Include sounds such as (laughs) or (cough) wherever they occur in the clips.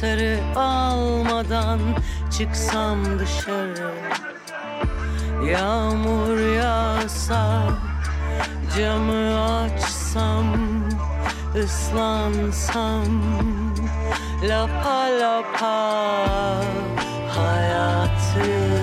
anahtarı almadan çıksam dışarı. Yağmur yağsa camı açsam ıslansam lapa lapa hayatım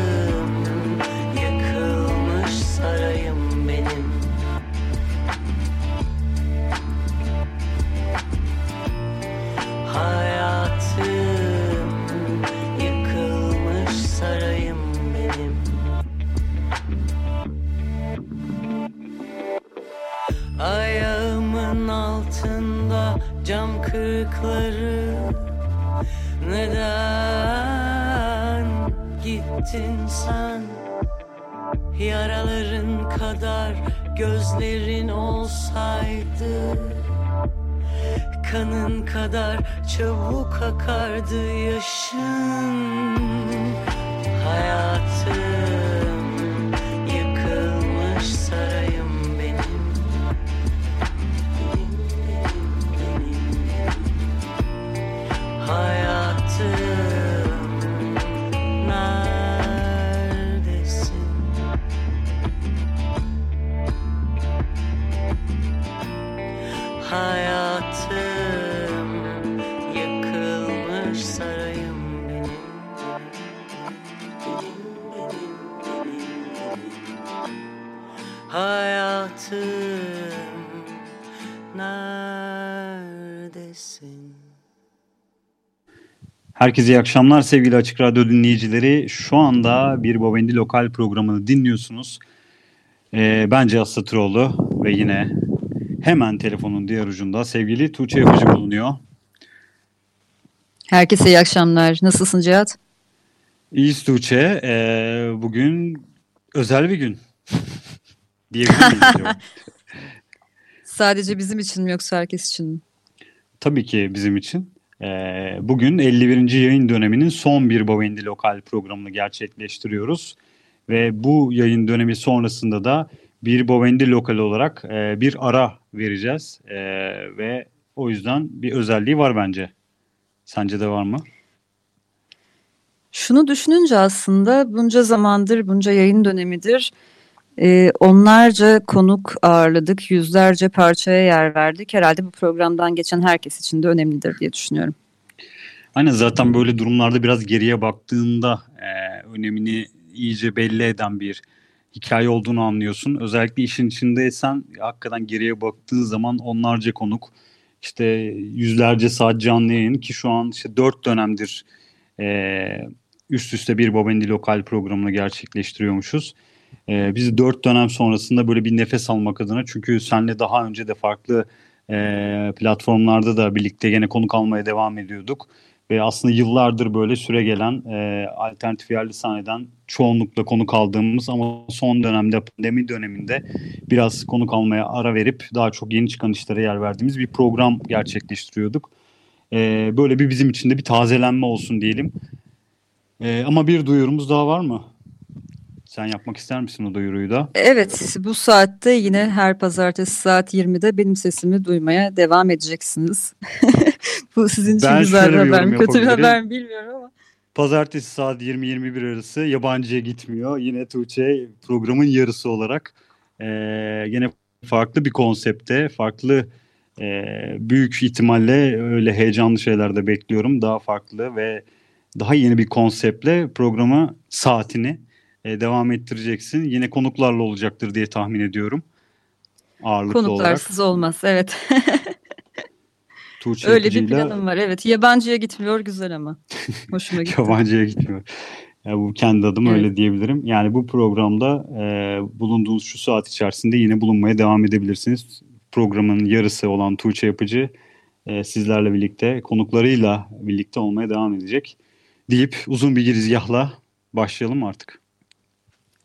kırıkları Neden gittin sen? Yaraların kadar gözlerin olsaydı Kanın kadar çabuk akardı yaşın. Hayatım Herkese iyi akşamlar sevgili Açık Radyo dinleyicileri. Şu anda bir Bobendi Lokal programını dinliyorsunuz. Ee, ben Cihat Satıroğlu ve yine hemen telefonun diğer ucunda sevgili Tuğçe Yapıcı bulunuyor. Herkese iyi akşamlar. Nasılsın Cihat? İyiyiz Tuğçe. Ee, bugün özel bir gün. (laughs) Diyebilir miyiz acaba? (laughs) Sadece bizim için mi yoksa herkes için mi? Tabii ki bizim için. Ee, bugün 51. yayın döneminin son bir Bovendi Lokal programını gerçekleştiriyoruz. Ve bu yayın dönemi sonrasında da bir Bovendi Lokal olarak e, bir ara vereceğiz. E, ve o yüzden bir özelliği var bence. Sence de var mı? Şunu düşününce aslında bunca zamandır, bunca yayın dönemidir e, onlarca konuk ağırladık, yüzlerce parçaya yer verdik. Herhalde bu programdan geçen herkes için de önemlidir diye düşünüyorum. Aynen zaten böyle durumlarda biraz geriye baktığında e, önemini iyice belli eden bir hikaye olduğunu anlıyorsun. Özellikle işin içindeysen hakikaten geriye baktığın zaman onlarca konuk, işte yüzlerce saat canlı yayın ki şu an işte dört dönemdir e, üst üste bir Bobendi lokal programını gerçekleştiriyormuşuz. E, biz dört dönem sonrasında böyle bir nefes almak adına çünkü senle daha önce de farklı e, platformlarda da birlikte gene konuk almaya devam ediyorduk. ve aslında yıllardır böyle süre gelen e, alternatif yerli sahneden çoğunlukla konuk aldığımız ama son dönemde pandemi döneminde biraz konuk almaya ara verip daha çok yeni çıkan işlere yer verdiğimiz bir program gerçekleştiriyorduk. E, böyle bir bizim için de bir tazelenme olsun diyelim. E, ama bir duyurumuz daha var mı? Sen yapmak ister misin o duyuruyu da? Evet, bu saatte yine her pazartesi saat 20'de benim sesimi duymaya devam edeceksiniz. (laughs) bu sizin için Ben güzel bir haber mi, kötü bir haber mi bilmiyorum ama. Pazartesi saat 20-21 arası yabancıya gitmiyor. Yine Tuğçe programın yarısı olarak e, yine farklı bir konsepte, farklı e, büyük ihtimalle öyle heyecanlı şeyler de bekliyorum. Daha farklı ve daha yeni bir konseptle programı saatini e, devam ettireceksin. Yine konuklarla olacaktır diye tahmin ediyorum. Ağırlıklı olarak. Konuklarsız olmaz, evet. (laughs) Tuğçe Öyle bir planım var, evet. Yabancıya gitmiyor, güzel ama. (laughs) Hoşuma gitti. Yabancıya gitmiyor. Ya bu kendi adım Evet. öyle diyebilirim. Yani bu programda e, bulunduğunuz şu saat içerisinde yine bulunmaya devam edebilirsiniz. Programın yarısı olan Tuğçe Yapıcı e, sizlerle birlikte konuklarıyla birlikte olmaya devam edecek. Deyip uzun bir girizgahla başlayalım artık.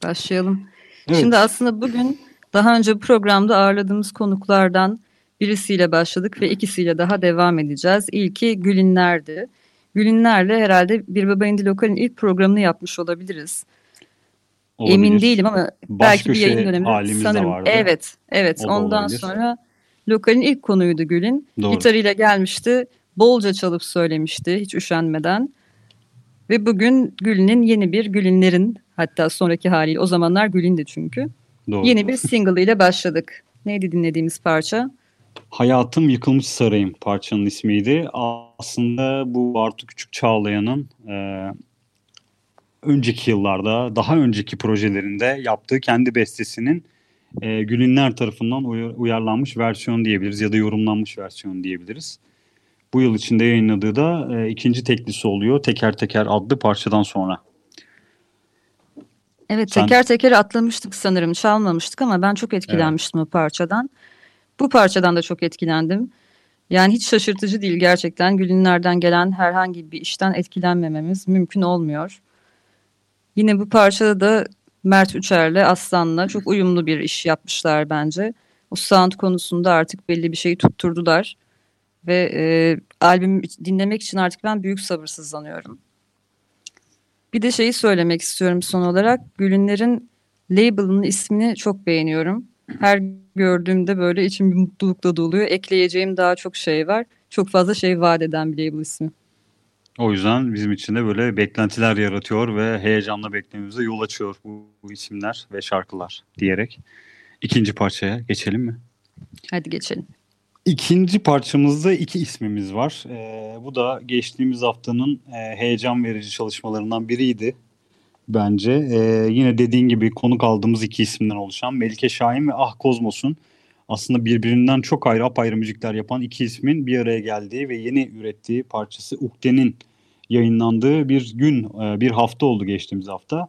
Başlayalım. Evet. Şimdi aslında bugün daha önce programda ağırladığımız konuklardan birisiyle başladık ve ikisiyle daha devam edeceğiz. İlki Gülinler'di. Gülinler'le herhalde Bir Baba İndi Lokal'in ilk programını yapmış olabiliriz. Olabilir. Emin değilim ama belki bir yayın dönemi halimiz de sanırım. vardı. Evet, evet. O da Ondan olabilir. sonra Lokal'in ilk konuydu Gül'in. Doğru. Gitarıyla gelmişti. Bolca çalıp söylemişti hiç üşenmeden. Ve bugün Gül'ün yeni bir Gül'inlerin hatta sonraki haliyle o zamanlar Gül'indi çünkü. Doğru. Yeni bir single ile başladık. Neydi dinlediğimiz parça? Hayatım Yıkılmış Sarayım parçanın ismiydi. Aslında bu Bartu Küçük Çağlayan'ın e, önceki yıllarda, daha önceki projelerinde yaptığı kendi bestesinin e, Gülünler tarafından uy- uyarlanmış versiyon diyebiliriz ya da yorumlanmış versiyon diyebiliriz. Bu yıl içinde yayınladığı da e, ikinci teklisi oluyor. Teker Teker adlı parçadan sonra. Evet Sen- teker teker atlamıştık sanırım çalmamıştık ama ben çok etkilenmiştim o parçadan. Bu parçadan da çok etkilendim. Yani hiç şaşırtıcı değil gerçekten. Gülünlerden gelen herhangi bir işten etkilenmememiz mümkün olmuyor. Yine bu parçada da Mert Üçer'le Aslan'la çok uyumlu bir iş yapmışlar bence. O sound konusunda artık belli bir şeyi tutturdular. Ve e, albümü dinlemek için artık ben büyük sabırsızlanıyorum. Bir de şeyi söylemek istiyorum son olarak. Gülünler'in label'ının ismini çok beğeniyorum. Her gördüğümde böyle içim bir mutlulukla doluyor. Ekleyeceğim daha çok şey var. Çok fazla şey vaat eden bir label ismi. O yüzden bizim için de böyle beklentiler yaratıyor ve heyecanla beklememize yol açıyor bu, bu isimler ve şarkılar diyerek. ikinci parçaya geçelim mi? Hadi geçelim. İkinci parçamızda iki ismimiz var. Ee, bu da geçtiğimiz haftanın e, heyecan verici çalışmalarından biriydi bence. Ee, yine dediğin gibi konuk aldığımız iki isimden oluşan Melike Şahin ve Ah Kozmos'un aslında birbirinden çok ayrı apayrı müzikler yapan iki ismin bir araya geldiği ve yeni ürettiği parçası Ukde'nin yayınlandığı bir gün, e, bir hafta oldu geçtiğimiz hafta.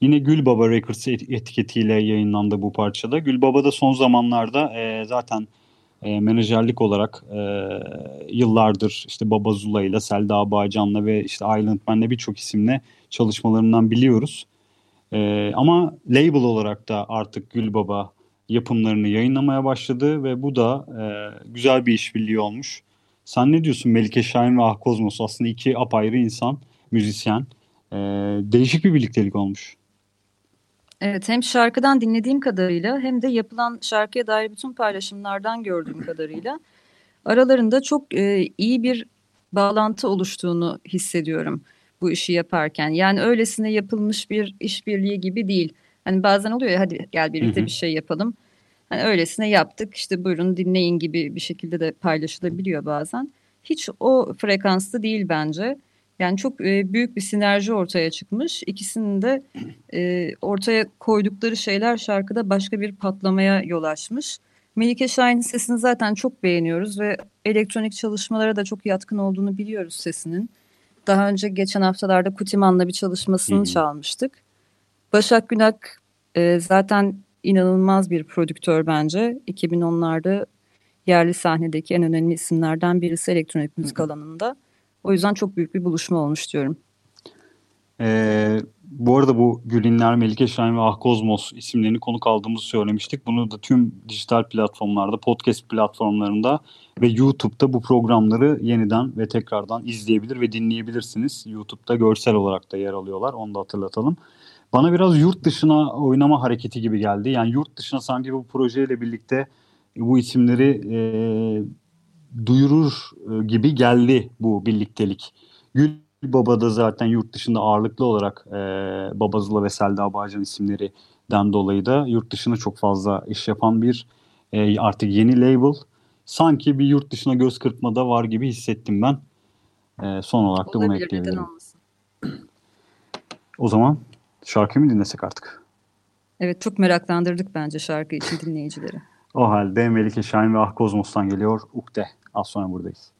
Yine Gülbaba Records et- etiketiyle yayınlandı bu parçada. Gülbaba da son zamanlarda e, zaten e, menajerlik olarak e, yıllardır işte Baba Zula ile Selda Bağcan'la ve işte Island Man'le birçok isimle çalışmalarından biliyoruz. E, ama label olarak da artık Gülbaba yapımlarını yayınlamaya başladı ve bu da e, güzel bir işbirliği olmuş. Sen ne diyorsun Melike Şahin ve Ah Kozmos aslında iki apayrı insan, müzisyen. E, değişik bir birliktelik olmuş. Evet hem şarkıdan dinlediğim kadarıyla hem de yapılan şarkıya dair bütün paylaşımlardan gördüğüm kadarıyla aralarında çok e, iyi bir bağlantı oluştuğunu hissediyorum bu işi yaparken. Yani öylesine yapılmış bir işbirliği gibi değil. Hani bazen oluyor ya hadi gel birlikte Hı hı. bir şey yapalım. Hani öylesine yaptık işte buyurun dinleyin gibi bir şekilde de paylaşılabiliyor bazen. Hiç o frekansta değil bence. Yani çok e, büyük bir sinerji ortaya çıkmış. İkisinin de (clears throat) e, ortaya koydukları şeyler şarkıda başka bir patlamaya yol açmış. Melike Şahin'in sesini zaten çok beğeniyoruz ve elektronik çalışmalara da çok yatkın olduğunu biliyoruz sesinin. Daha önce geçen haftalarda Kutiman'la bir çalışmasını Hı hı. çalmıştık. Başak Günak e, zaten inanılmaz bir prodüktör bence. 2010'larda yerli sahnedeki en önemli isimlerden birisi elektronik müzik alanında. O yüzden çok büyük bir buluşma olmuş diyorum. Ee, bu arada bu Gülinler, Melike Şahin ve Ah Kozmos isimlerini konuk aldığımızı söylemiştik. Bunu da tüm dijital platformlarda, podcast platformlarında ve YouTube'da bu programları yeniden ve tekrardan izleyebilir ve dinleyebilirsiniz. YouTube'da görsel olarak da yer alıyorlar. Onu da hatırlatalım. Bana biraz yurt dışına oynama hareketi gibi geldi. Yani yurt dışına sanki bu projeyle birlikte bu isimleri e, duyurur e, gibi geldi bu birliktelik. Gül Baba da zaten yurt dışında ağırlıklı olarak e, Babazıla ve Selda Bağcan isimlerinden dolayı da yurt dışına çok fazla iş yapan bir e, artık yeni label. Sanki bir yurt dışına göz kırpmada var gibi hissettim ben. E, son olarak da bunu Olabilir, neden ekleyebilirim. O zaman şarkı mı dinlesek artık? Evet çok meraklandırdık bence şarkı için dinleyicileri. O halde Melike Şahin ve Ah Kozmos'tan geliyor Ukde. Az sonra buradayız.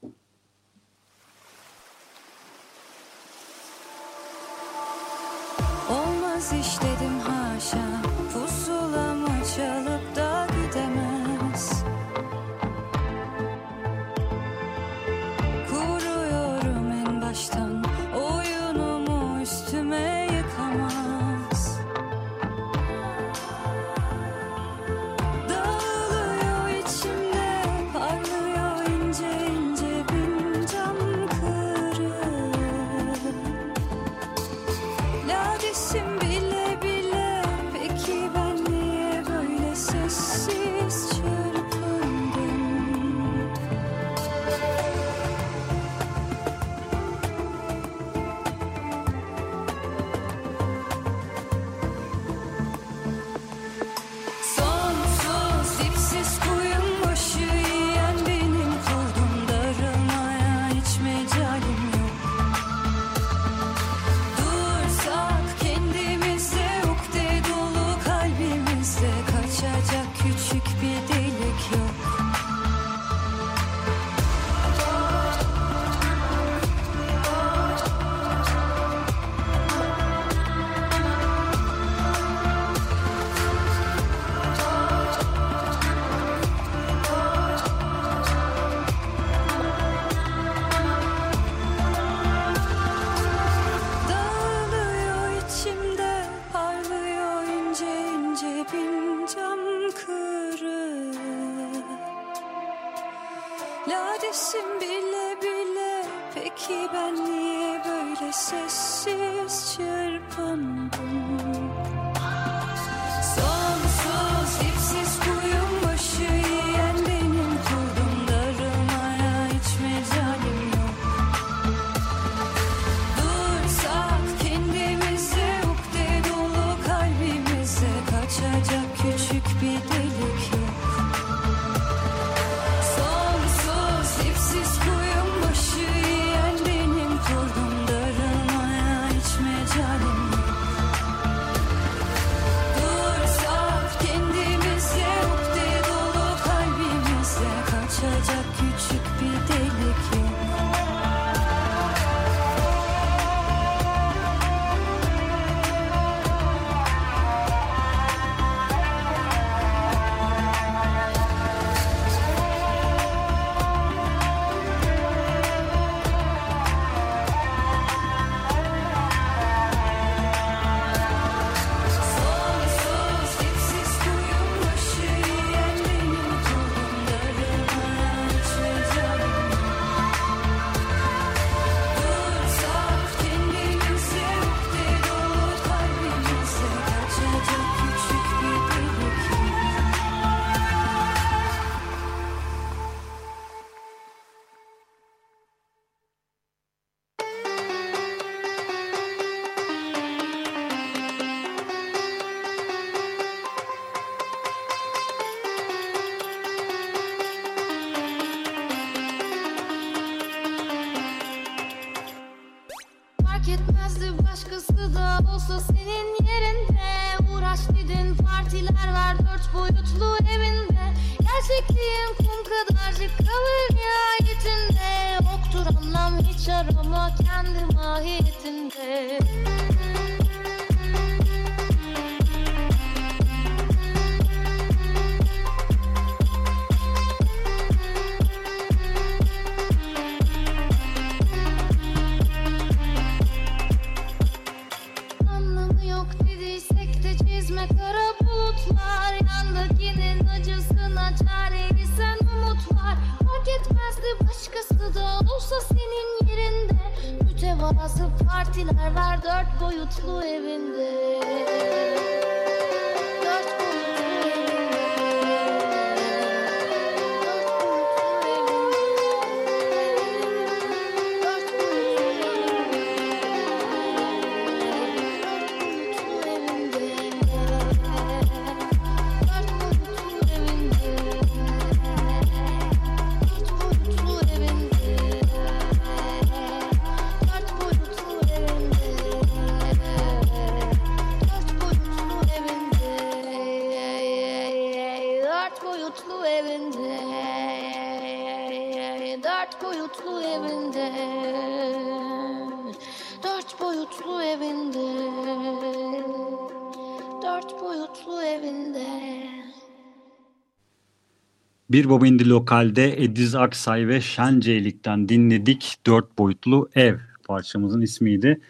Ladesim bile bile. Peki ben niye böyle sessiz çırpındım Fark etmezdi. Başkası da olsa senin yerinde. Uğraş dedin partiler ver dört boyutlu evinde. Gerçekliğin kum kadarcık kalır nihayetinde. Yoktur anlam hiç arama kendi mahiyetinde partiler ver dört boyutlu evinde Bir Baba İndi Lokal'de Ediz Aksay ve Şenceylik'ten dinledik. Dört boyutlu ev parçamızın ismiydi.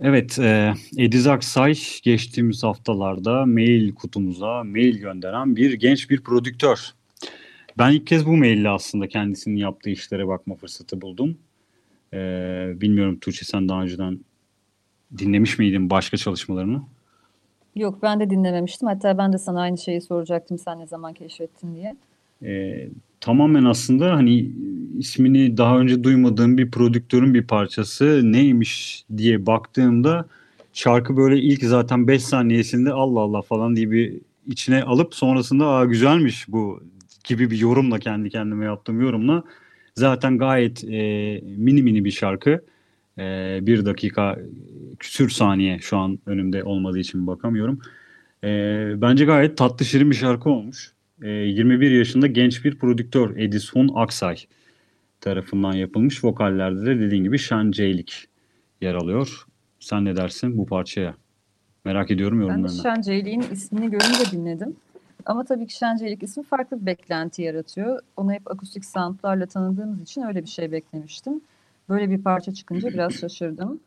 Evet, e, Ediz Aksay geçtiğimiz haftalarda mail kutumuza mail gönderen bir genç bir prodüktör. Ben ilk kez bu maille aslında kendisinin yaptığı işlere bakma fırsatı buldum. E, bilmiyorum Tuğçe sen daha önceden dinlemiş miydin başka çalışmalarını? Yok ben de dinlememiştim. Hatta ben de sana aynı şeyi soracaktım sen ne zaman keşfettin diye. Ee, tamamen aslında hani ismini daha önce duymadığım bir prodüktörün bir parçası neymiş diye baktığımda şarkı böyle ilk zaten 5 saniyesinde Allah Allah falan diye bir içine alıp sonrasında Aa, güzelmiş bu gibi bir yorumla kendi kendime yaptığım yorumla zaten gayet e, mini mini bir şarkı. E, bir dakika küsür saniye şu an önümde olmadığı için bakamıyorum. E, bence gayet tatlı şirin bir şarkı olmuş. E, 21 yaşında genç bir prodüktör Edison Aksay tarafından yapılmış. Vokallerde de dediğin gibi Şen Ceylik yer alıyor. Sen ne dersin bu parçaya? Merak ediyorum Ben de yorumlarını. Şenceylik'in ismini görünce dinledim. Ama tabii ki Şenceylik ismi farklı bir beklenti yaratıyor. Onu hep akustik soundlarla tanıdığımız için öyle bir şey beklemiştim. Böyle bir parça çıkınca biraz (clears throat) şaşırdım.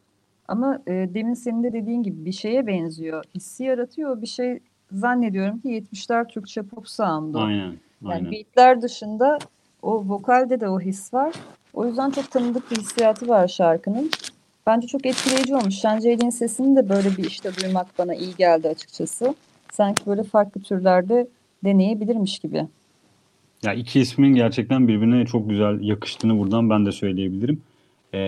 Ama e, demin senin de dediğin gibi bir şeye benziyor. Hissi yaratıyor. Bir şey zannediyorum ki 70'ler Türkçe pop sound'u. Aynen, Yani aynen. beatler dışında o vokalde de o his var. O yüzden çok tanıdık bir hissiyatı var şarkının. Bence çok etkileyici olmuş. Şenceylik'in sesini de böyle bir işte duymak bana iyi geldi açıkçası. Sanki böyle farklı türlerde deneyebilirmiş gibi. Ya iki ismin gerçekten birbirine çok güzel yakıştığını buradan ben de söyleyebilirim. Ee,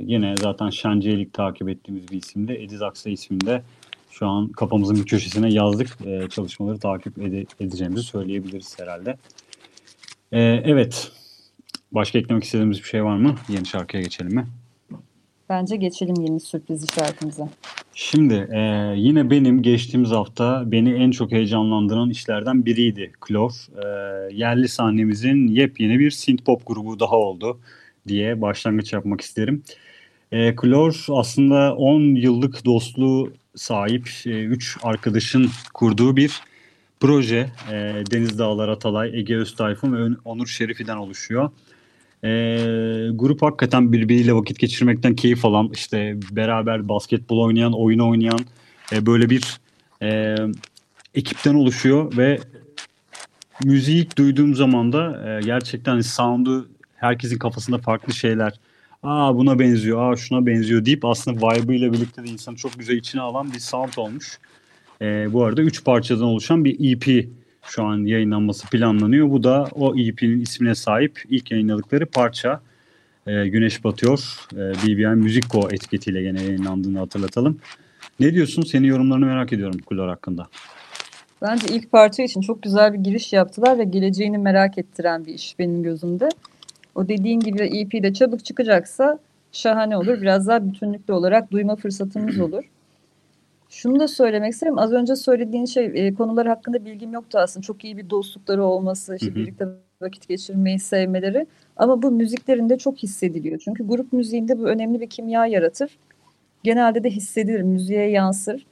yine zaten Şenceylik takip ettiğimiz bir isimde. Ediz Aksay isminde şu an kafamızın bir köşesine yazdık. Ee, çalışmaları takip ede- edeceğimizi söyleyebiliriz herhalde. Ee, evet. Başka eklemek istediğimiz bir şey var mı? Yeni şarkıya geçelim mi? Bence geçelim yeni sürprizli şarkımıza. Şimdi e, yine benim geçtiğimiz hafta beni en çok heyecanlandıran işlerden biriydi Klor. E, yerli sahnemizin yepyeni bir synth-pop grubu daha oldu diye başlangıç yapmak isterim. E, Klor aslında 10 yıllık dostluğu sahip 3 arkadaşın kurduğu bir proje. E, Deniz Dağlar Atalay, Ege Öztayfun ve Onur Şerifi'den oluşuyor. E, grup hakikaten birbiriyle vakit geçirmekten keyif alan, işte beraber basketbol oynayan, oyun oynayan e, böyle bir e, ekipten oluşuyor ve müziği duyduğum zaman da e, gerçekten sound'u herkesin kafasında farklı şeyler. Aa buna benziyor, aa şuna benziyor deyip aslında vibe'ıyla birlikte de insanı çok güzel içine alan bir sound olmuş. E, bu arada 3 parçadan oluşan bir EP şu an yayınlanması planlanıyor. Bu da o EP'nin ismine sahip ilk yayınladıkları parça. E, Güneş Batıyor. E, BBI Müzik Co etiketiyle gene yayınlandığını hatırlatalım. Ne diyorsun? Senin yorumlarını merak ediyorum Kulor hakkında. Bence ilk parça için çok güzel bir giriş yaptılar ve geleceğini merak ettiren bir iş benim gözümde. O dediğin gibi EP de çabuk çıkacaksa şahane olur. Biraz daha bütünlüklü olarak duyma fırsatımız (clears throat) olur. Şunu da söylemek isterim. Az önce söylediğin şey e, konular hakkında bilgim yoktu aslında. Çok iyi bir dostlukları olması, işte birlikte vakit geçirmeyi sevmeleri. Ama bu müziklerinde çok hissediliyor. Çünkü grup müziğinde bu önemli bir kimya yaratır. Genelde de hissedilir, müziğe yansır.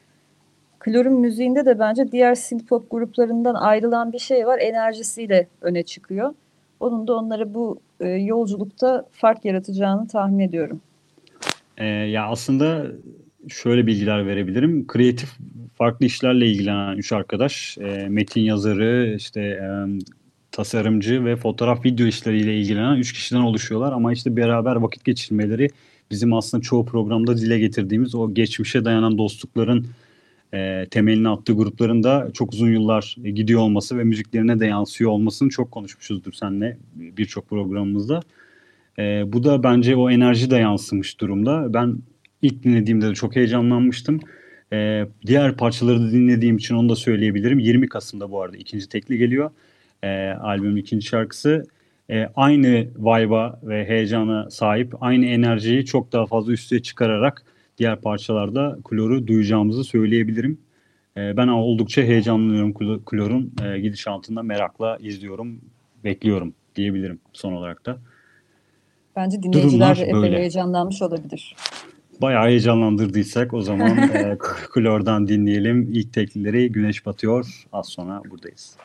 Klor'un müziğinde de bence diğer synth-pop gruplarından ayrılan bir şey var. Enerjisiyle öne çıkıyor. Onun da onlara bu e, yolculukta fark yaratacağını tahmin ediyorum. Ee, ya aslında şöyle bilgiler verebilirim. Kreatif farklı işlerle ilgilenen üç arkadaş. e, metin yazarı, işte e, tasarımcı ve fotoğraf video işleriyle ilgilenen 3 kişiden oluşuyorlar. Ama işte beraber vakit geçirmeleri bizim aslında çoğu programda dile getirdiğimiz o geçmişe dayanan dostlukların e, temelini attığı grupların da çok uzun yıllar gidiyor olması ve müziklerine de yansıyor olmasını çok konuşmuşuzdur seninle birçok programımızda. E, bu da bence o enerji de yansımış durumda. Ben ilk dinlediğimde de çok heyecanlanmıştım. E, diğer parçaları da dinlediğim için onu da söyleyebilirim. 20 Kasım'da bu arada ikinci tekli geliyor. E, albümün ikinci şarkısı. E, aynı vibe'a ve heyecana sahip, aynı enerjiyi çok daha fazla üstüne çıkararak diğer parçalarda Klor'u duyacağımızı söyleyebilirim. E, ben oldukça heyecanlanıyorum Klo- Klor'un e, gidişatında merakla izliyorum, bekliyorum diyebilirim son olarak da. Bence dinleyiciler Durumlar epey böyle. heyecanlanmış olabilir. Bayağı heyecanlandırdıysak o zaman (laughs) e, Klor'dan dinleyelim. İlk teklileri Güneş Batıyor. Az sonra buradayız.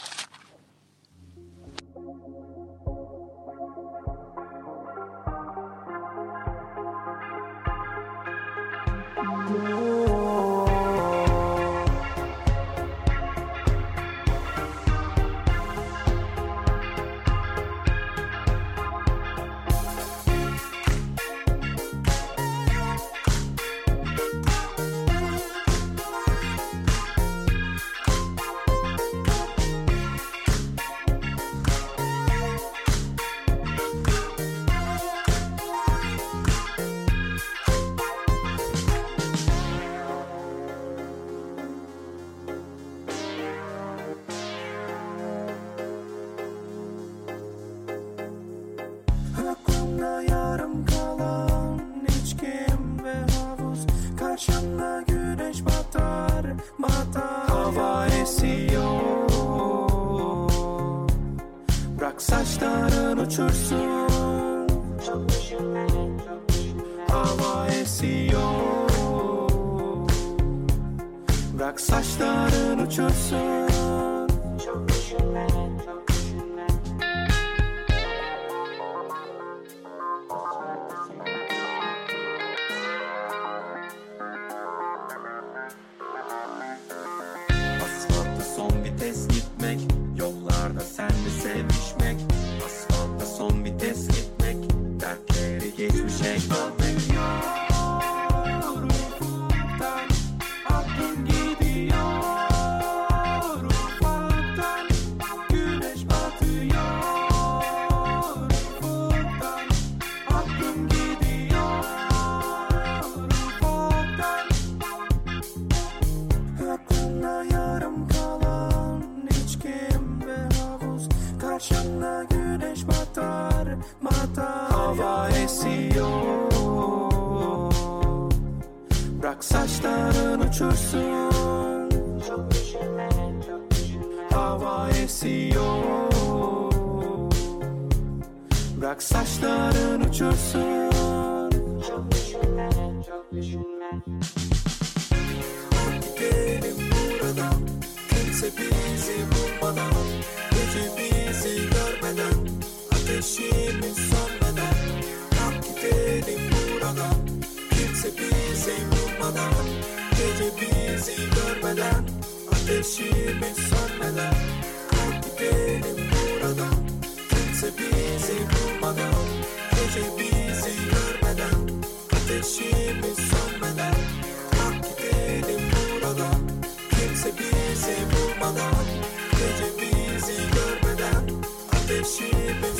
Bizi görmeden Ateşimiz sönmeden Kalk gidelim buradan. Kimse bizi bulmadan Gece bizi görmeden Ateşimiz sönmeden Kalk gidelim buradan. Kimse bizi bulmadan Gece bizi görmeden Ateşimiz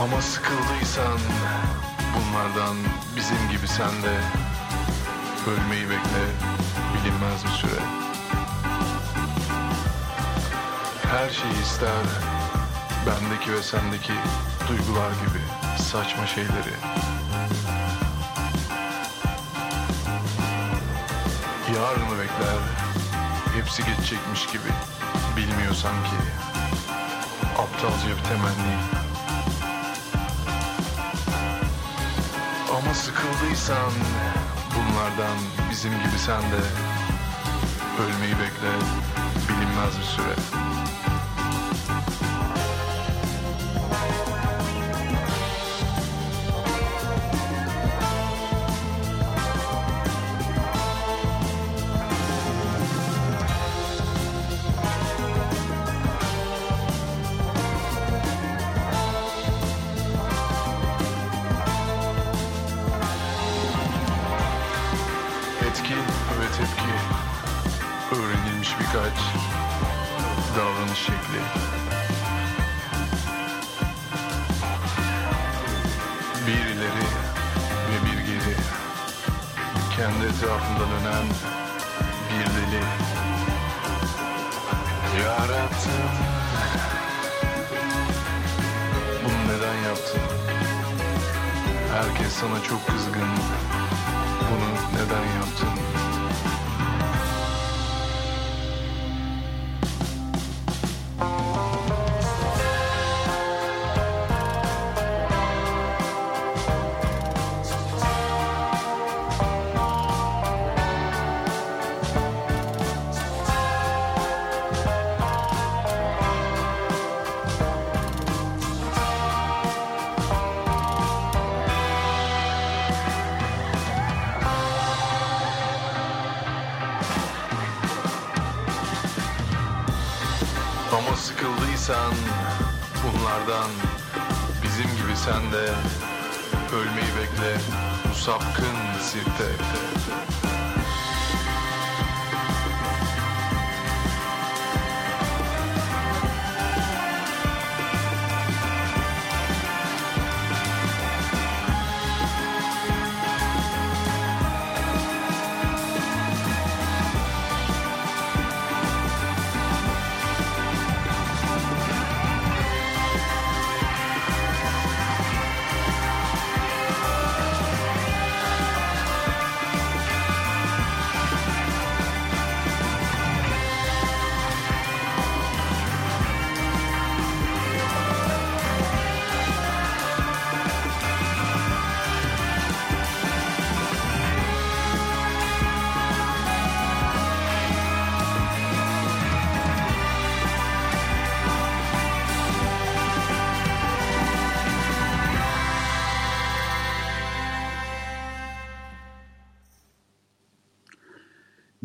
Ama sıkıldıysan bunlardan bizim gibi sen de ölmeyi bekle bilinmez bir süre. Her şeyi ister bendeki ve sendeki duygular gibi saçma şeyleri. Yarını bekler hepsi geçecekmiş gibi bilmiyor sanki aptalca bir temenni. Ama sıkıldıysan bunlardan bizim gibi sen de ölmeyi bekle bilinmez bir süre. Sıkıldıysan bunlardan bizim gibi sen de ölmeyi bekle bu sapkın sirte.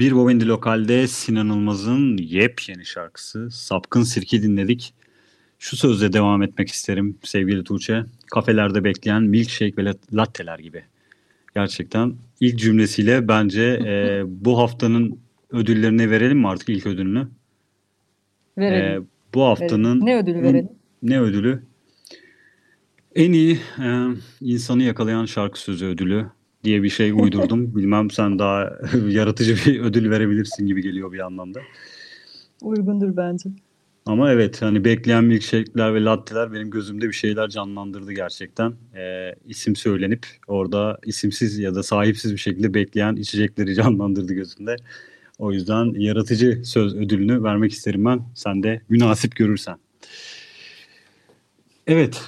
Bir Bovendi Lokal'de Sinan Ilmaz'ın yepyeni şarkısı Sapkın Sirki dinledik. Şu sözle devam etmek isterim sevgili Tuğçe. Kafelerde bekleyen milkshake ve lat- latteler gibi. Gerçekten ilk cümlesiyle bence (laughs) e, bu haftanın ödüllerini verelim mi artık ilk ödülünü? Verelim. E, bu haftanın verelim. Ne ödülü verelim? ne ödülü? En iyi e, insanı yakalayan şarkı sözü ödülü diye bir şey uydurdum. (laughs) Bilmem sen daha (laughs) yaratıcı bir ödül verebilirsin gibi geliyor bir anlamda. Uygundur bence. Ama evet hani bekleyen milkshake'ler ve latteler benim gözümde bir şeyler canlandırdı gerçekten. E, isim söylenip orada isimsiz ya da sahipsiz bir şekilde bekleyen içecekleri (laughs) canlandırdı gözümde. O yüzden yaratıcı söz ödülünü vermek isterim ben. Sen de münasip görürsen. Evet.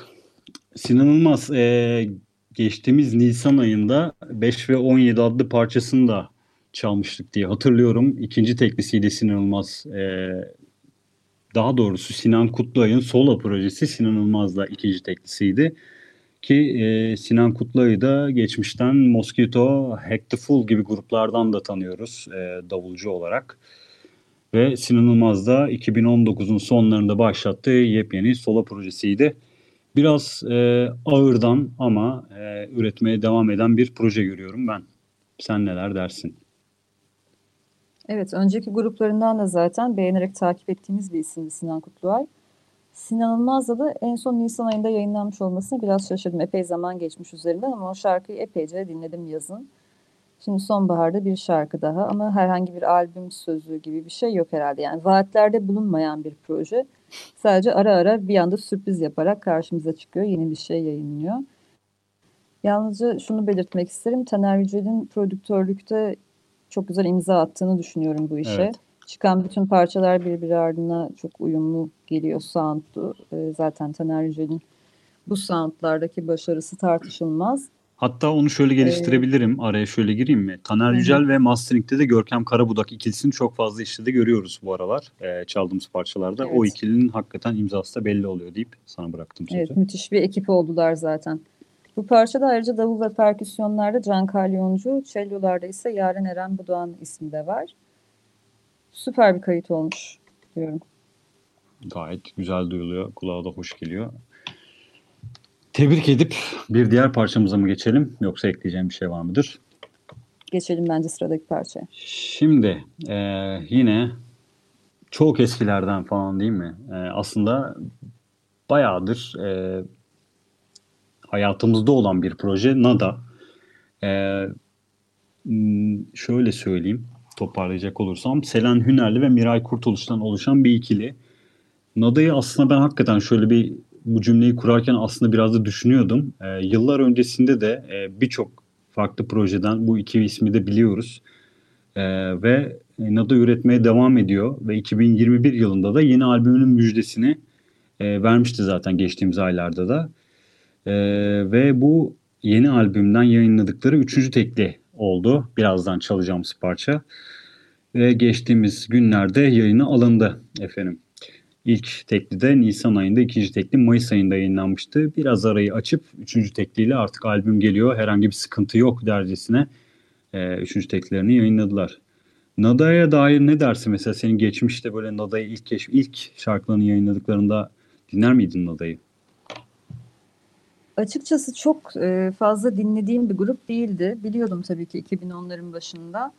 Sinan Ilmaz e, geçtiğimiz Nisan ayında 5 ve 17 adlı parçasını da çalmıştık diye hatırlıyorum. İkinci teklisiydi Sinan Ilmaz. E, daha doğrusu Sinan Kutluay'ın solo projesi Sinan Ilmaz'la ikinci teklisiydi. Ki e, Sinan Kutluay'ı da geçmişten Mosquito, Hack the Fool gibi gruplardan da tanıyoruz e, davulcu olarak. Ve Sinan Ilmaz da 2019'un sonlarında başlattığı yepyeni solo projesiydi. Biraz e, ağırdan ama e, üretmeye devam eden bir proje görüyorum ben. Sen neler dersin? Evet, önceki gruplarından da zaten beğenerek takip ettiğimiz bir isimdi Sinan Kutluay. Sinan Ilmaz'la da en son Nisan ayında yayınlanmış olmasına biraz şaşırdım. Epey zaman geçmiş üzerinden ama o şarkıyı epeyce dinledim yazın. Şimdi sonbaharda bir şarkı daha ama herhangi bir albüm sözü gibi bir şey yok herhalde. Yani vaatlerde bulunmayan bir proje. Sadece ara ara bir anda sürpriz yaparak karşımıza çıkıyor. Yeni bir şey yayınlıyor. Yalnızca şunu belirtmek isterim. Taner Yücel'in prodüktörlükte çok güzel imza attığını düşünüyorum bu işe. Evet. Çıkan bütün parçalar birbiri ardına çok uyumlu geliyor sound'u. Ee, zaten Taner Yücel'in bu soundlardaki başarısı tartışılmaz. Hatta onu şöyle geliştirebilirim. Araya şöyle gireyim mi? Taner Hı. Yücel ve Mastering'de de Görkem Karabudak ikilisini çok fazla işte de görüyoruz bu aralar. e, çaldığımız parçalarda. O Evet. ikilinin hakikaten imzası da belli oluyor deyip sana bıraktım sözü. Evet, müthiş bir ekip oldular zaten. Bu parçada ayrıca davul ve perküsyonlarda Can Kalyoncu, cellolarda ise Yaren Eren Budoğan ismi de var. Süper bir kayıt olmuş diyorum. Gayet güzel duyuluyor. Kulağa da hoş geliyor. Tebrik edip bir diğer parçamıza mı geçelim? Yoksa ekleyeceğim bir şey var mıdır? Geçelim bence sıradaki parçaya. Şimdi e, yine çok eskilerden falan değil mi? E, aslında bayağıdır e, hayatımızda olan bir proje Nada. E, şöyle söyleyeyim toparlayacak olursam Selen Hünerli ve Miray Kurtuluş'tan oluşan bir ikili. Nada'yı aslında ben hakikaten şöyle bir bu cümleyi kurarken aslında biraz da düşünüyordum. E, yıllar öncesinde de e, birçok farklı projeden bu iki ismi de biliyoruz. Ee, ve Nada üretmeye devam ediyor ve 2021 yılında da yeni albümünün müjdesini e, vermişti zaten geçtiğimiz aylarda da. Ee, ve bu yeni albümden yayınladıkları üçüncü tekli oldu. Birazdan çalacağımız parça. Ve geçtiğimiz günlerde yayına alındı efendim. İlk tekli de Nisan ayında, ikinci tekli Mayıs ayında yayınlanmıştı. Biraz arayı açıp üçüncü tekliyle artık albüm geliyor. Herhangi bir sıkıntı yok dercesine e, üçüncü teklerini yayınladılar. Nada'ya dair ne dersin mesela senin geçmişte böyle Nada'yı ilk keşf ilk şarkılarını yayınladıklarında dinler miydin Nada'yı? Açıkçası çok e, fazla dinlediğim bir grup değildi. Biliyordum tabii ki 2010'ların başında.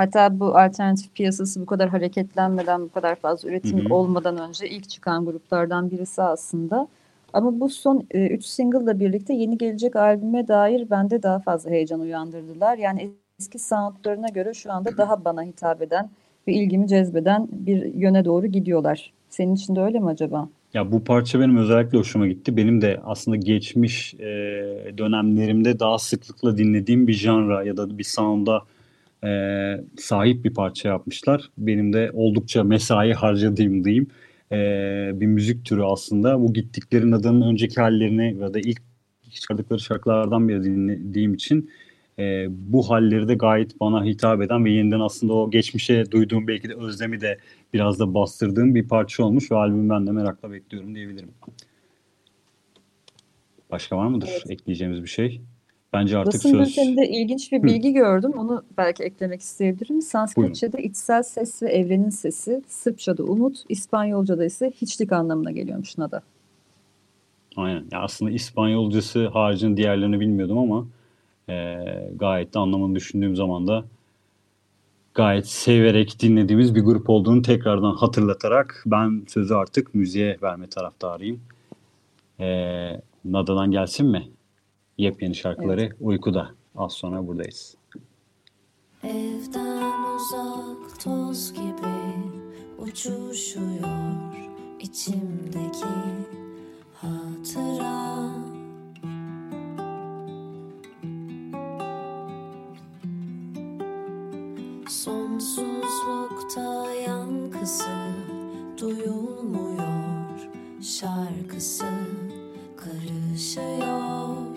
Hatta bu alternatif piyasası bu kadar hareketlenmeden, bu kadar fazla üretim Hı hı. olmadan önce ilk çıkan gruplardan birisi aslında. Ama bu son 3 single'la birlikte yeni gelecek albüme dair bende daha fazla heyecan uyandırdılar. Yani eski soundlarına göre şu anda daha bana hitap eden ve ilgimi cezbeden bir yöne doğru gidiyorlar. Senin için de öyle mi acaba? Ya bu parça benim özellikle hoşuma gitti. Benim de aslında geçmiş e, dönemlerimde daha sıklıkla dinlediğim bir janra ya da bir sound'a e, sahip bir parça yapmışlar. Benim de oldukça mesai harcadığım diyeyim e, bir müzik türü aslında. Bu gittikleri Nada'nın önceki hallerini ya da ilk çıkardıkları şarkılardan biri dinlediğim için e, bu halleri de gayet bana hitap eden ve yeniden aslında o geçmişe duyduğum belki de özlemi de biraz da bastırdığım bir parça olmuş ve albümü ben de merakla bekliyorum diyebilirim. Başka var mıdır Evet. ekleyeceğimiz bir şey? Bence artık Basın söz... bülteninde ilginç bir bilgi gördüm. Onu belki eklemek isteyebilirim. Sanskritçe'de içsel ses ve evrenin sesi, Sırpça'da umut, İspanyolca'da ise hiçlik anlamına geliyormuş nada. Aynen. Ya aslında İspanyolcası haricinde diğerlerini bilmiyordum ama e, gayet de anlamını düşündüğüm zaman da gayet severek dinlediğimiz bir grup olduğunu tekrardan hatırlatarak ben sözü artık müziğe verme taraftarıyım. E, Nada'dan gelsin mi? Yepyeni şarkıları uykuda. Az sonra buradayız. Evden uzak toz gibi uçuşuyor içimdeki hatıra Sonsuzlukta yankısı duyulmuyor şarkısı karışıyor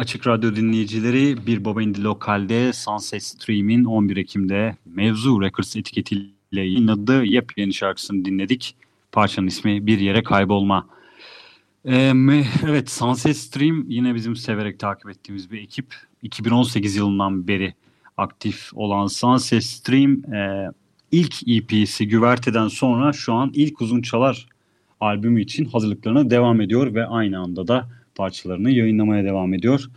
Açık Radyo dinleyicileri Bir Baba İndi Lokal'de Sunset Stream'in 11 Ekim'de Mevzu Records etiketiyle yayınladığı yepyeni şarkısını dinledik. Parçanın ismi Bir Yere Kaybolma. Ee, evet Sunset Stream yine bizim severek takip ettiğimiz bir ekip. 2018 yılından beri aktif olan Sunset Stream e, ilk EP'si Güverte'den sonra şu an ilk uzun çalar albümü için hazırlıklarına devam ediyor ve aynı anda da parçalarını yayınlamaya devam ediyor.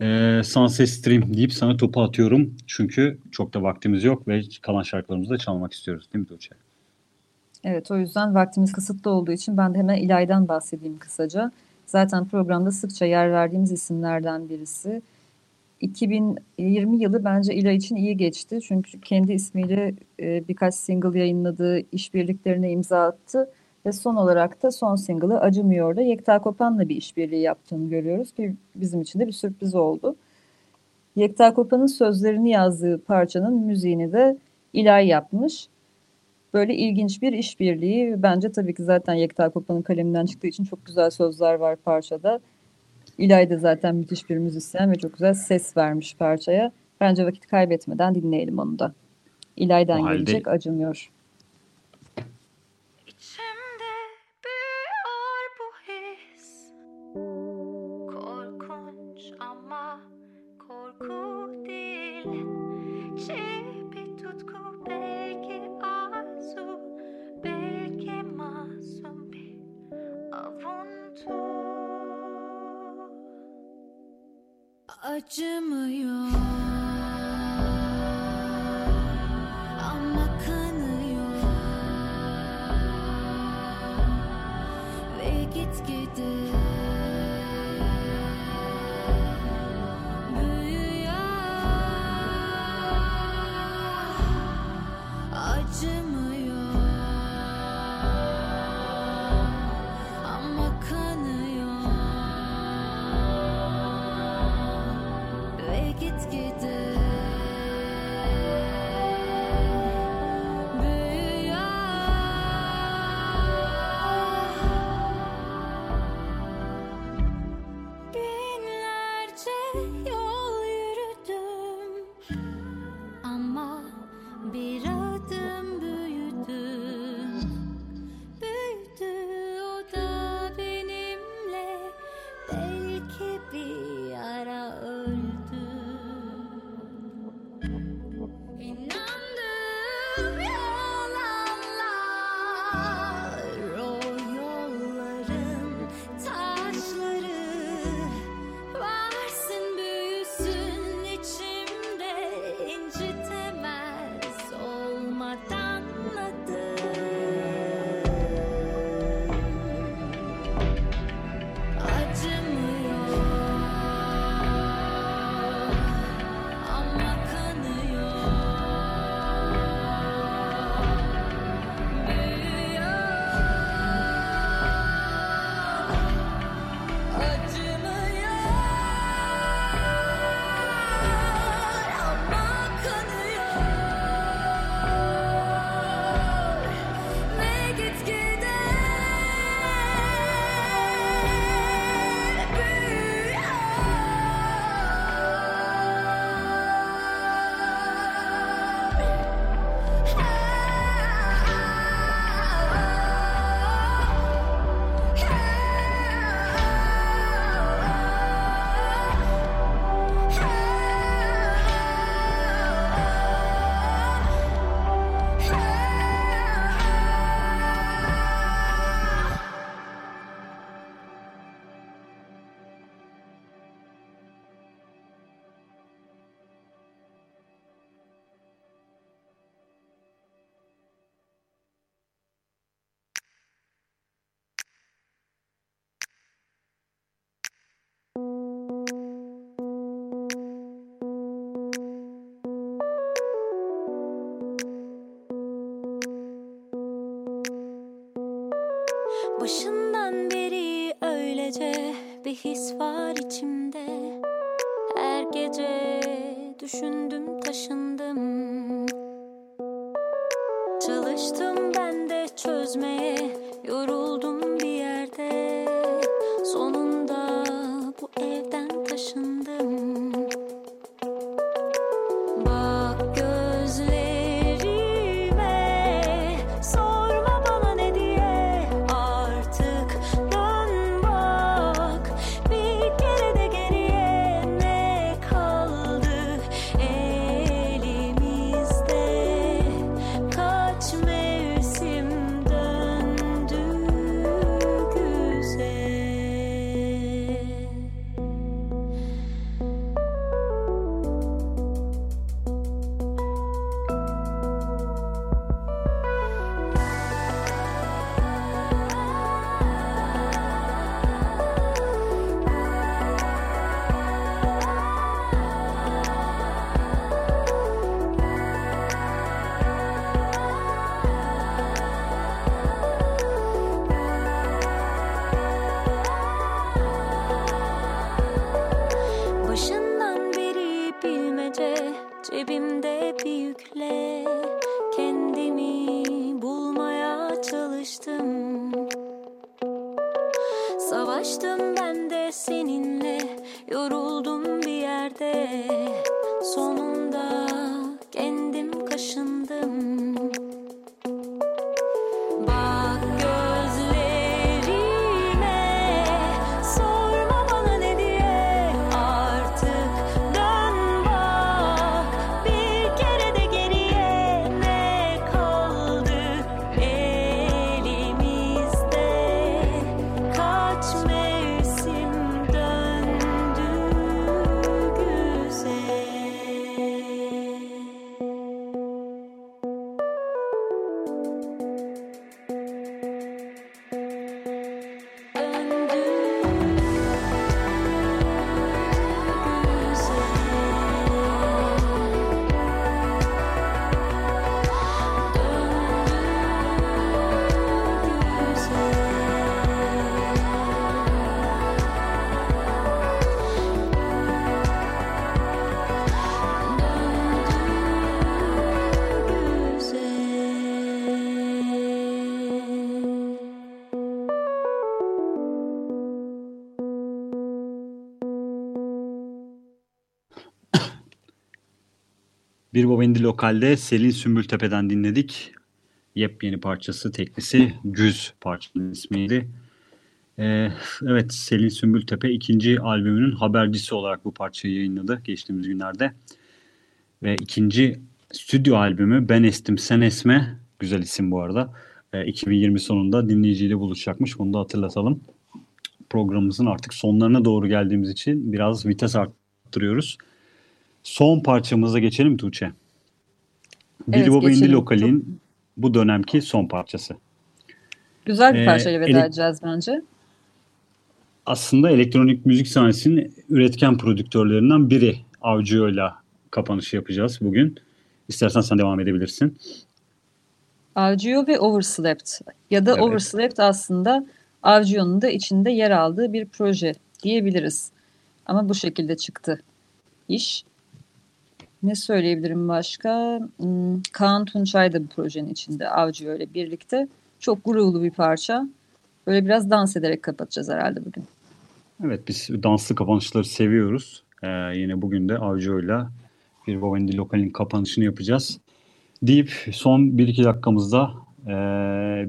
Ee, Sunset Stream deyip sana topu atıyorum. Çünkü çok da vaktimiz yok ve kalan şarkılarımızı da çalmak istiyoruz değil mi Tuğçe? Evet o yüzden vaktimiz kısıtlı olduğu için ben de hemen İlay'dan bahsedeyim kısaca. Zaten programda sıkça yer verdiğimiz isimlerden birisi. 2020 yılı bence İlay için iyi geçti. Çünkü kendi ismiyle e, birkaç single yayınladığı işbirliklerine imza attı. Ve son olarak da son single'ı Acımıyor'da Yekta Kopan'la bir işbirliği yaptığını görüyoruz ki bizim için de bir sürpriz oldu. Yekta Kopan'ın sözlerini yazdığı parçanın müziğini de İlay yapmış. Böyle ilginç bir işbirliği. Bence tabii ki zaten Yekta Kopan'ın kaleminden çıktığı için çok güzel sözler var parçada. İlay da zaten müthiş bir müzisyen ve çok güzel ses vermiş parçaya. Bence vakit kaybetmeden dinleyelim onu da. İlay'dan halde- gelecek acımıyor. Acımıyor. Ama kanıyor bir his var içimde. Her gece düşündüm taşındım. Çalıştım ben de çözmeye Yoruldum bir yerde Bir Baba İndi Lokal'de Selin Sümbültepe'den dinledik. Yepyeni parçası, teklisi Güz parçanın ismiydi. Ee, evet Selin Sümbültepe ikinci albümünün habercisi olarak bu parçayı yayınladı geçtiğimiz günlerde. Ve ikinci stüdyo albümü Ben Estim Sen Esme, güzel isim bu arada, Ee, 2020 sonunda dinleyiciyle buluşacakmış. Bunu da hatırlatalım. Programımızın artık sonlarına doğru geldiğimiz için biraz vites arttırıyoruz. Son parçamıza geçelim Tuğçe? Billy Evet, Bob Indie. Lokal'in bu dönemki son parçası. Güzel bir Ee, parçayla veda ele- edeceğiz bence. Aslında elektronik müzik sahnesinin üretken prodüktörlerinden biri Avcıo'yla kapanışı yapacağız bugün. İstersen sen devam edebilirsin. Avcıyor ve Overslept ya da Evet. Overslept aslında Avcıyo'nun da içinde yer aldığı bir proje diyebiliriz. Ama bu şekilde çıktı iş. Ne söyleyebilirim başka? Hmm, Kaan Tunçay da bu projenin içinde Avcıyo ile birlikte. Çok gururlu bir parça. Böyle biraz dans ederek kapatacağız herhalde bugün. Evet biz danslı kapanışları seviyoruz. Ee, yine bugün de Avcıo'yla bir Indie Lokal'in kapanışını yapacağız. Deyip son 1-2 dakikamızda e,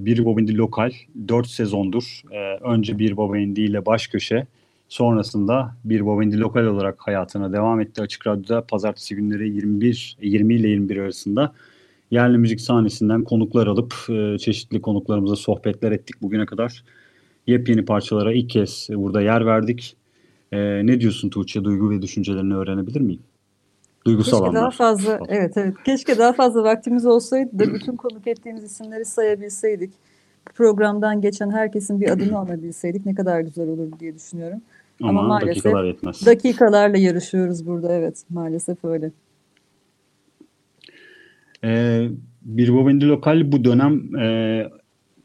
bir Indie Lokal 4 sezondur. E, önce bir Indie ile baş köşe. Sonrasında bir Bob Indie Lokal olarak hayatına devam etti. Açık Radyo'da pazartesi günleri 21 20 ile 21 arasında yerli müzik sahnesinden konuklar alıp e, çeşitli konuklarımıza sohbetler ettik bugüne kadar. Yepyeni parçalara ilk kez burada yer verdik. E, ne diyorsun Tuğçe? Duygu ve düşüncelerini öğrenebilir miyim? Duygusal Keşke daha fazla evet evet keşke daha fazla vaktimiz olsaydı da bütün konuk ettiğimiz isimleri sayabilseydik. Programdan geçen herkesin bir adını (clears throat) anabilseydik ne kadar güzel olur diye düşünüyorum. Ama, ama maalesef dakikalar yetmez. Dakikalarla yarışıyoruz burada evet maalesef öyle. Ee, bir Bobendi Lokal bu dönem e,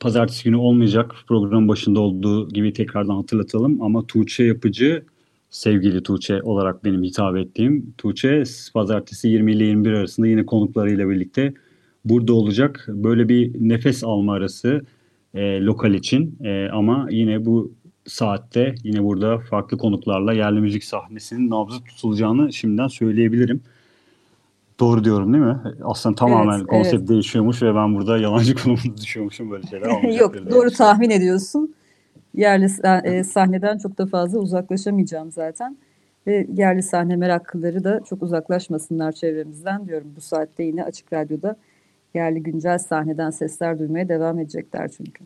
pazartesi günü olmayacak. Programın başında olduğu gibi tekrardan hatırlatalım. Ama Tuğçe Yapıcı, sevgili Tuğçe olarak benim hitap ettiğim Tuğçe pazartesi 20 ile 21 arasında yine konuklarıyla birlikte burada olacak. Böyle bir nefes alma arası e, lokal için E, ama yine bu saatte yine burada farklı konuklarla yerli müzik sahnesinin nabzı tutulacağını şimdiden söyleyebilirim. Doğru diyorum değil mi? Aslında tamamen Evet, konsept evet. değişiyormuş ve ben burada yalancı (laughs) konumunda düşüyormuşum böyle şeyler. (laughs) Yok doğru diye. tahmin ediyorsun. Yerli e, sahneden çok da fazla uzaklaşamayacağım zaten. Ve yerli sahne meraklıları da çok uzaklaşmasınlar çevremizden diyorum. Bu saatte yine Açık Radyo'da yerli güncel sahneden sesler duymaya devam edecekler çünkü.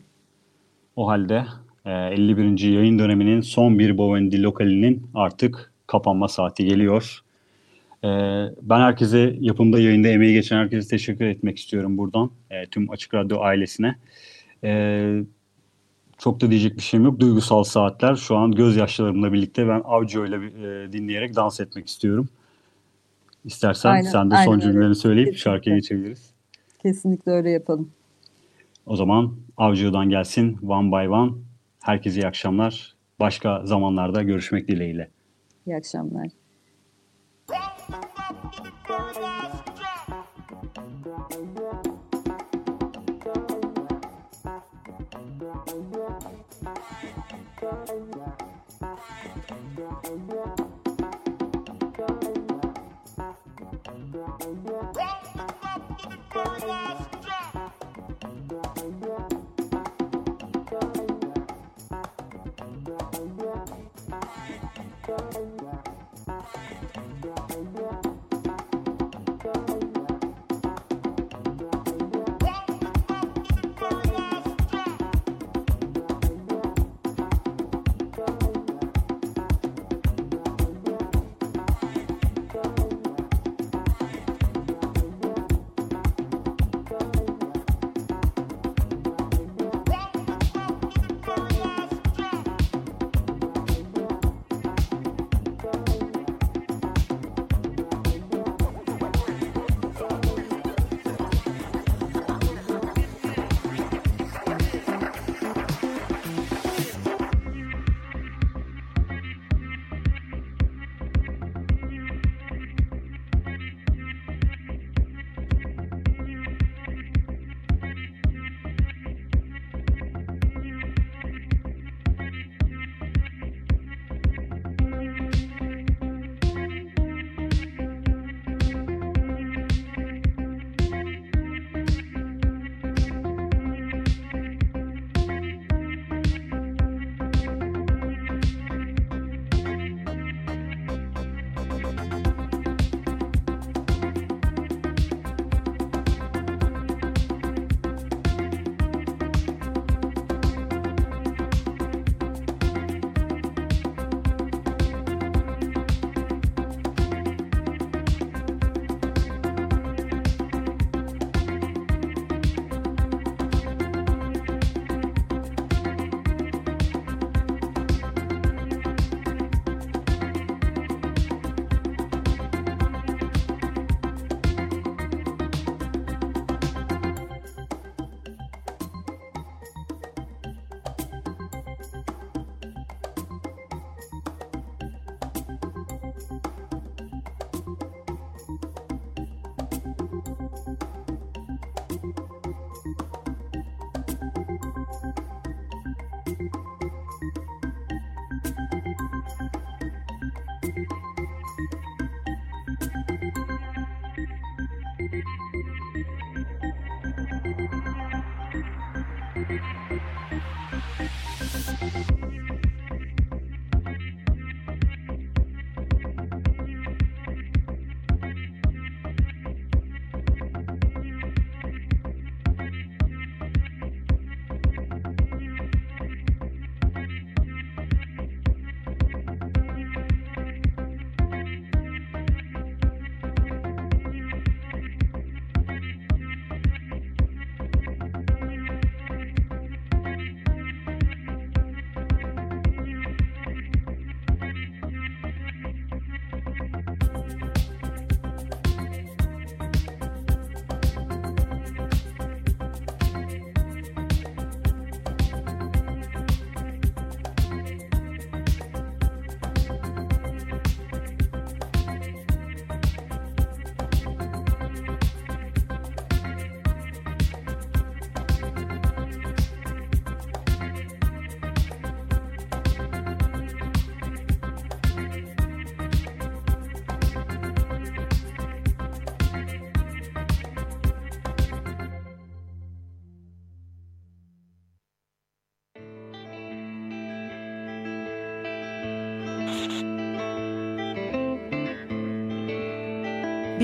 O halde 51. yayın döneminin son bir Bovendi lokalinin artık kapanma saati geliyor. E, ben herkese yapımda yayında emeği geçen herkese teşekkür etmek istiyorum buradan. E, tüm Açık Radyo ailesine. E, çok da diyecek bir şeyim yok. Duygusal saatler. Şu an gözyaşlarımla birlikte ben Avcı ile dinleyerek dans etmek istiyorum. İstersen Aynen, sen de aynen son öyle. cümlelerini söyleyip Kesinlikle. şarkıya geçebiliriz. Kesinlikle öyle yapalım. O zaman Avcı'dan gelsin One by One. Herkese iyi akşamlar. Başka zamanlarda görüşmek dileğiyle. İyi akşamlar.